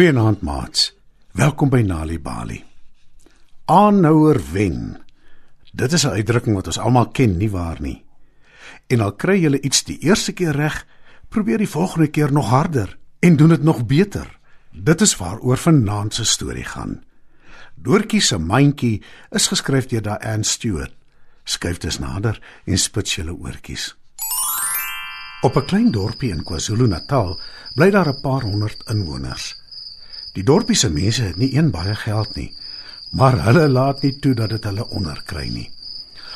Goeienaand maats. Welkom by Nali Bali. Aanhouer wen. Dit is 'n uitdrukking wat ons almal ken, nie waar nie? En al kry jy iets die eerste keer reg, probeer die volgende keer nog harder en doen dit nog beter. Dit is waaroor vanaand se storie gaan. Doortjie se mandjie is geskryf deur Diane Stewart. Skuif dus nader en spits julle oortjies. Op 'n klein dorpie in KwaZulu-Natal bly daar 'n paar honderd inwoners. Die dorpie se mense het nie een baie geld nie, maar hulle laat nie toe dat dit hulle onderkry nie.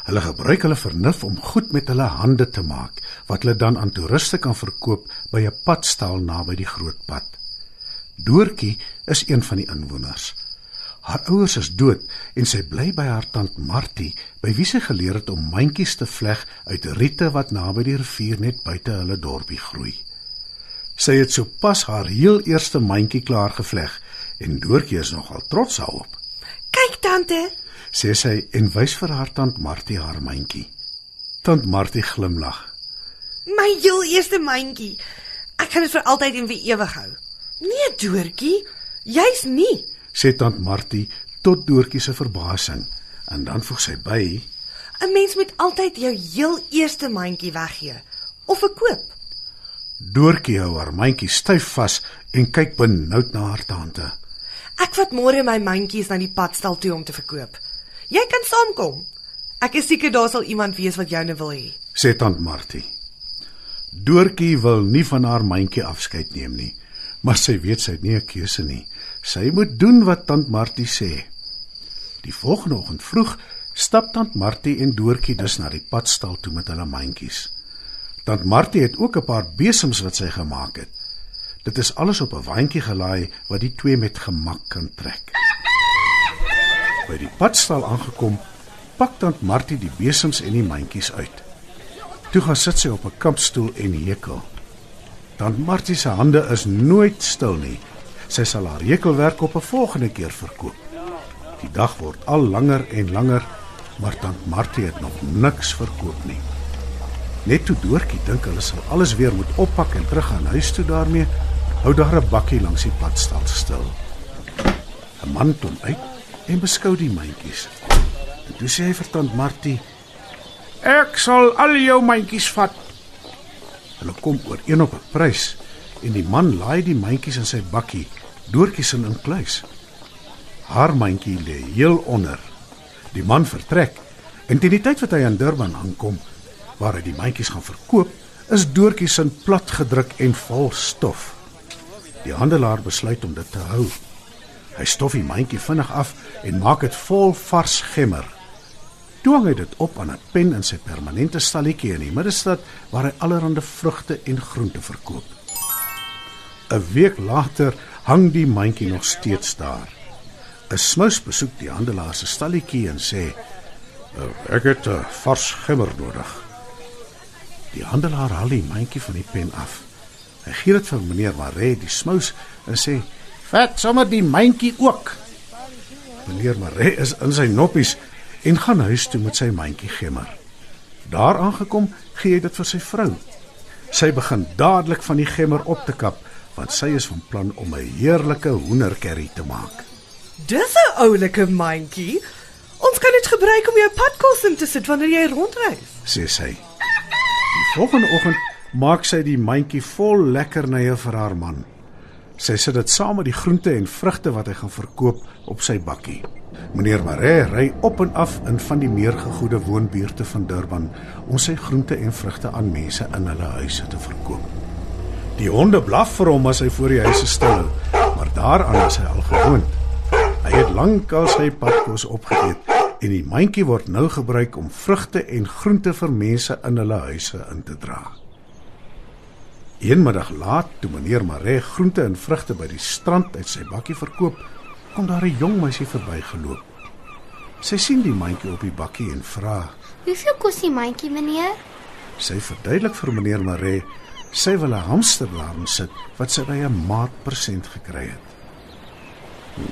Hulle gebruik hulle vernuf om goed met hulle hande te maak wat hulle dan aan toeriste kan verkoop by 'n padstal naby die groot pad. Doortjie is een van die inwoners. Haar ouers is dood en sy bly by haar tant Martie, by wie sy geleer het om mandjies te vleg uit riete wat naby die rivier net buite hulle dorpie groei. Sy het sopas haar heel eerste mandjie klaar gevleg en Doortjie is nogal trots daarop. Kyk tante, Sê sy en wys vir haar tant Martie haar mandjie. Tant Martie glimlag. my heel eerste mandjie. Ek kan dit vir altyd en vir ewig hou. Nee, Doortjie, jy's nie. Sê tant Martie tot Doortjie se verbasing en dan voeg sy by: 'n Mens moet altyd jou heel eerste mandjie weggee of verkoop. Doortjie hou haar mandjie styf vas en kyk benoud na haar tante. Ek vat môre my mandjies na die padstal toe om te verkoop. Jy kan saamkom. Ek is seker daar sal iemand wees wat joune wil hê. Sê tant Martie. Doortjie wil nie van haar mandjie afskeid neem nie, maar sy weet sy het nie 'n keuse nie. Sy moet doen wat tant Martie sê. Die volgende oggend vroeg stap tant Martie en Doortjie dus na die padstal toe met hulle mandjies. Tant Martie het ook 'n paar besems wat sy gemaak het. Dit is alles op 'n waandjie gelaai wat die twee met gemak kan trek. By die padstal aangekom, pak tant Martie die besems en die mandjies uit. Toe gaan sit sy op 'n kampstoel en hekel. Tant Martie se hande is nooit stil nie. Sy sal haar hekelwerk op 'n volgende keer verkoop. Die dag word al langer en langer, maar tant Martie het nog niks verkoop nie. Net toe Doortjie dink hulle sal alles weer moet oppak en terug gaan huis toe daarmee, hou daar 'n bakkie langs die padstal stil. 'n Man kom uit en beskou die mandjies. Toe sê hy vir tant Martie: "Ek sal al jou mandjies vat." Hulle kom ooreen op 'n prys en die man laai die mandjies in sy bakkie, Doortjie se inkluis. Haar mandjie lê heel onder. Die man vertrek en teen die tyd wat hy aan Durban aankom, waar hy die mandjies gaan verkoop, is Doortjie se plat gedruk en vol stof. Die handelaar besluit om dit te hou. Hy stof die mandjie vinnig af en maak dit vol vars gemmer. Toe hy dit op aan 'n pen in sy permanente stalletjie in die middestad waar hy allerlei vrugte en groente verkoop. 'n Week later hang die mandjie nog steeds daar. 'n Smous besoek die handelaar se stalletjie en sê: "Nou, "Ek het 'n vars gemmer nodig." Die handelaar haal die mandjie van die pen af. Hy gee dit vir meneer Maree, die smous, en sê: "Vat sommer die mandjie ook." Meneer Maree is in sy noppies en gaan huis toe met sy mandjie gemmer. Daar aangekom, gee hy dit vir sy vrou. Sy begin dadelik van die gemmer op te kap, want sy is van plan om 'n heerlike hoenderkerry te maak. Dis 'n oulike mandjie. Ons kan dit gebruik om jou padkos in te sit wanneer jy rondreis. sê sy. Volgende oggend maak sy die mandjie vol lekkernye vir haar man. Sy sit dit saam met die groente en vrugte wat hy gaan verkoop op sy bakkie. Meneer Maree ry op en af in van die meer gegoede woonbuurte van Durban om sy groente en vrugte aan mense in hulle huise te verkoop. Die honde blaf vir hom as hy voor die huise stil, maar daaraan is hy al gewoond. Hy het lankal sy padkos opgeëet en die mandjie word nou gebruik om vrugte en groente vir mense in hulle huise in te dra. Eenmiddag laat, toe meneer Maree groente en vrugte by die strand uit sy bakkie verkoop, kom daar 'n jong meisie verbygeloop. Sy sien die mandjie op die bakkie en vra: Hoeveel kos die mandjie, meneer? Sy verduidelik vir meneer Maree sy wil 'n hamster daarin sit wat sy by 'n maat persent gekry het.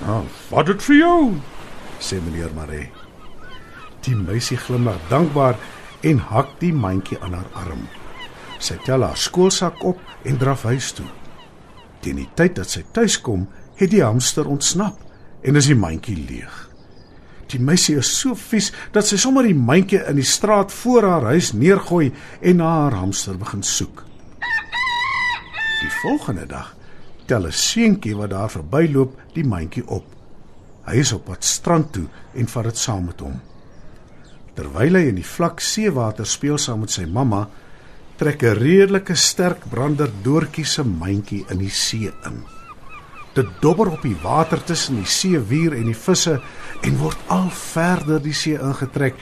"Nou, wat dit vir jou?" sê meneer Maree. Die meisie glimlag dankbaar en hak die mandjie aan haar arm. Sy tel haar skoolsak op en draf huis toe. Teen die tyd dat sy tuis kom, het die hamster ontsnap en is die mandjie leeg. Die meisie is so vies dat sy sommer die mandjie in die straat voor haar huis neergooi en na haar hamster begin soek. Die volgende dag tel 'n seentjie wat daar verbyloop die mandjie op. Hy is op pad strand toe en vat dit saam met hom. Terwyl hy in die vlak seewater speel saam met sy mamma, trek 'n redelike sterk brander doortjie se mandjie in die see in. Dit dobber op die water tussen die seewier en die visse en word al verder die see ingetrek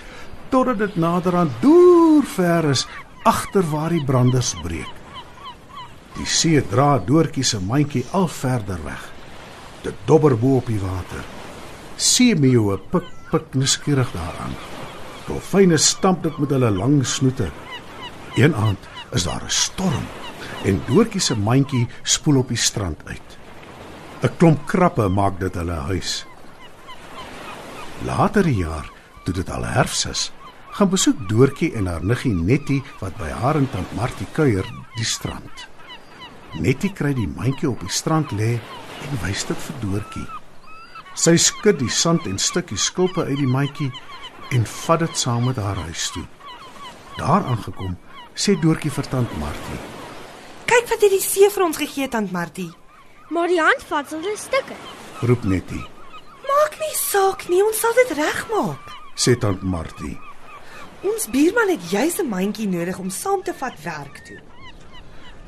totdat dit nader aan deur ver is agter waar die branders breek. Die see dra doortjie se mandjie al verder weg. Dit dobber bo op die water. Seemeeue pik pik nuuskierig daaraan. Dolfyne stamp dit met hulle lang snoete. Een aand is daar 'n storm en doortjie se mandjie spoel op die strand uit. 'n Klomp krappe maak dit hulle huis. Later die jaar, toe dit al herfs is, gaan besoek Doortjie en haar niggie Nettie wat by haar en tant Martie kuier, die strand. Nettie kry die mandjie op die strand lê en wys dit vir Doortjie. Sy skud die sand en stukkies skulpe uit die mandjie en vat dit saam met haar huis toe. Daar aangekom, sê Doortjie vir tant Martie: Kyk wat het die see vir ons gegee, tant Martie. Maar die handvatsel is stukke. "Roep Nettie," Maak nie saak nie, ons sal dit regmaak. sê tant Martie. Ons buurman het juis 'n mandjie nodig om saam te vat werk toe.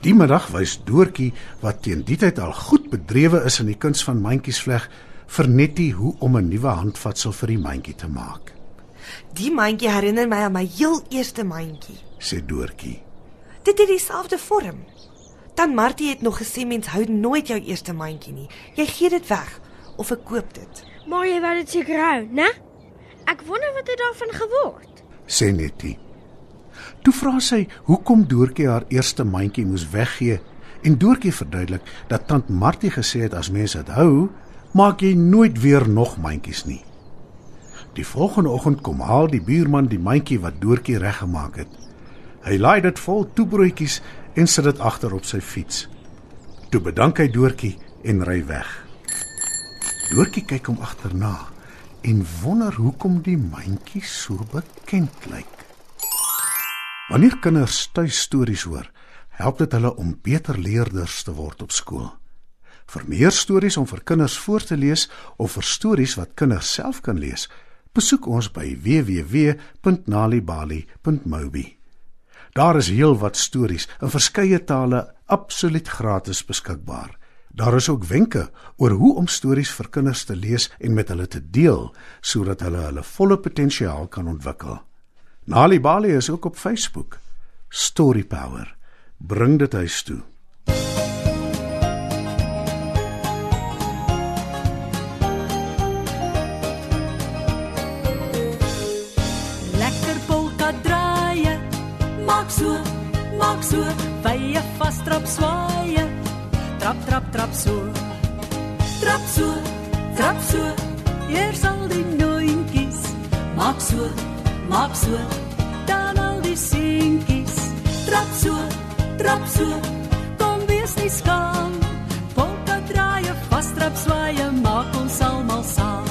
Die middag wys Doortjie wat teen die tyd al goed bedrewe is in die kuns van mandjiesvleg vir Nettie hoe om 'n nuwe handvatsel vir die mandjie te maak. Die mandjie herinner my aan my heel eerste mandjie. Sê Doortjie. Dit het dieselfde vorm. Tant Martie het nog gesê mens hou nooit jou eerste mandjie nie. Jy gee dit weg of ek koop dit. Maar jy wou dit seker hou, né? Ek wonder wat het daarvan geword. sê Nettie. Toe vra sy hoekom Doortjie haar eerste mandjie moes weggee en Doortjie verduidelik dat tant Martie gesê het as mense dit hou, maak jy nooit weer nog mandjies nie. Die volgende oggend kom haal die buurman die mandjie wat Doortjie reggemaak het. Hy laai dit vol toebroodjies en sit dit agter op sy fiets. Toe bedank hy Doortjie en ry weg. Doortjie kyk hom agterna en wonder hoekom die mandjie so bekend lyk. Wanneer kinders tuistories hoor, help dit hulle om beter leerders te word op skool. Vir meer stories om vir kinders voor te lees of vir stories wat kinders self kan lees, besoek ons by www.nalibali.mobi. Daar is heelwat stories in verskeie tale absoluut gratis beskikbaar. Daar is ook wenke oor hoe om stories vir kinders te lees en met hulle te deel sodat hulle hulle volle potensiaal kan ontwikkel. Nalibali is ook op Facebook. Story Power. Bring dit huis toe. So. Dan al die seentjies. Trap so, trap so. Kom wees nie skaam. Polka draaie, vas trap swaaie, maak ons almal saam.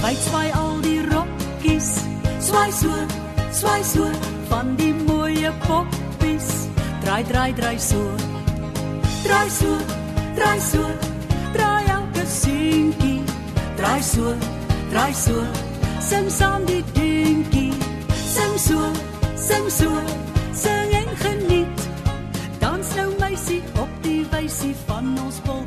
Wyd swaai al die rokkies, swaai so, swaai so van die. Draai, draai, draai so. Draai so, draai so. Draai elke seentjie. Draai so, draai so. Sing saam die dingetjie. Sing so, sing so. Sing en geniet. Dans nou meisie op die wysie van ons bol.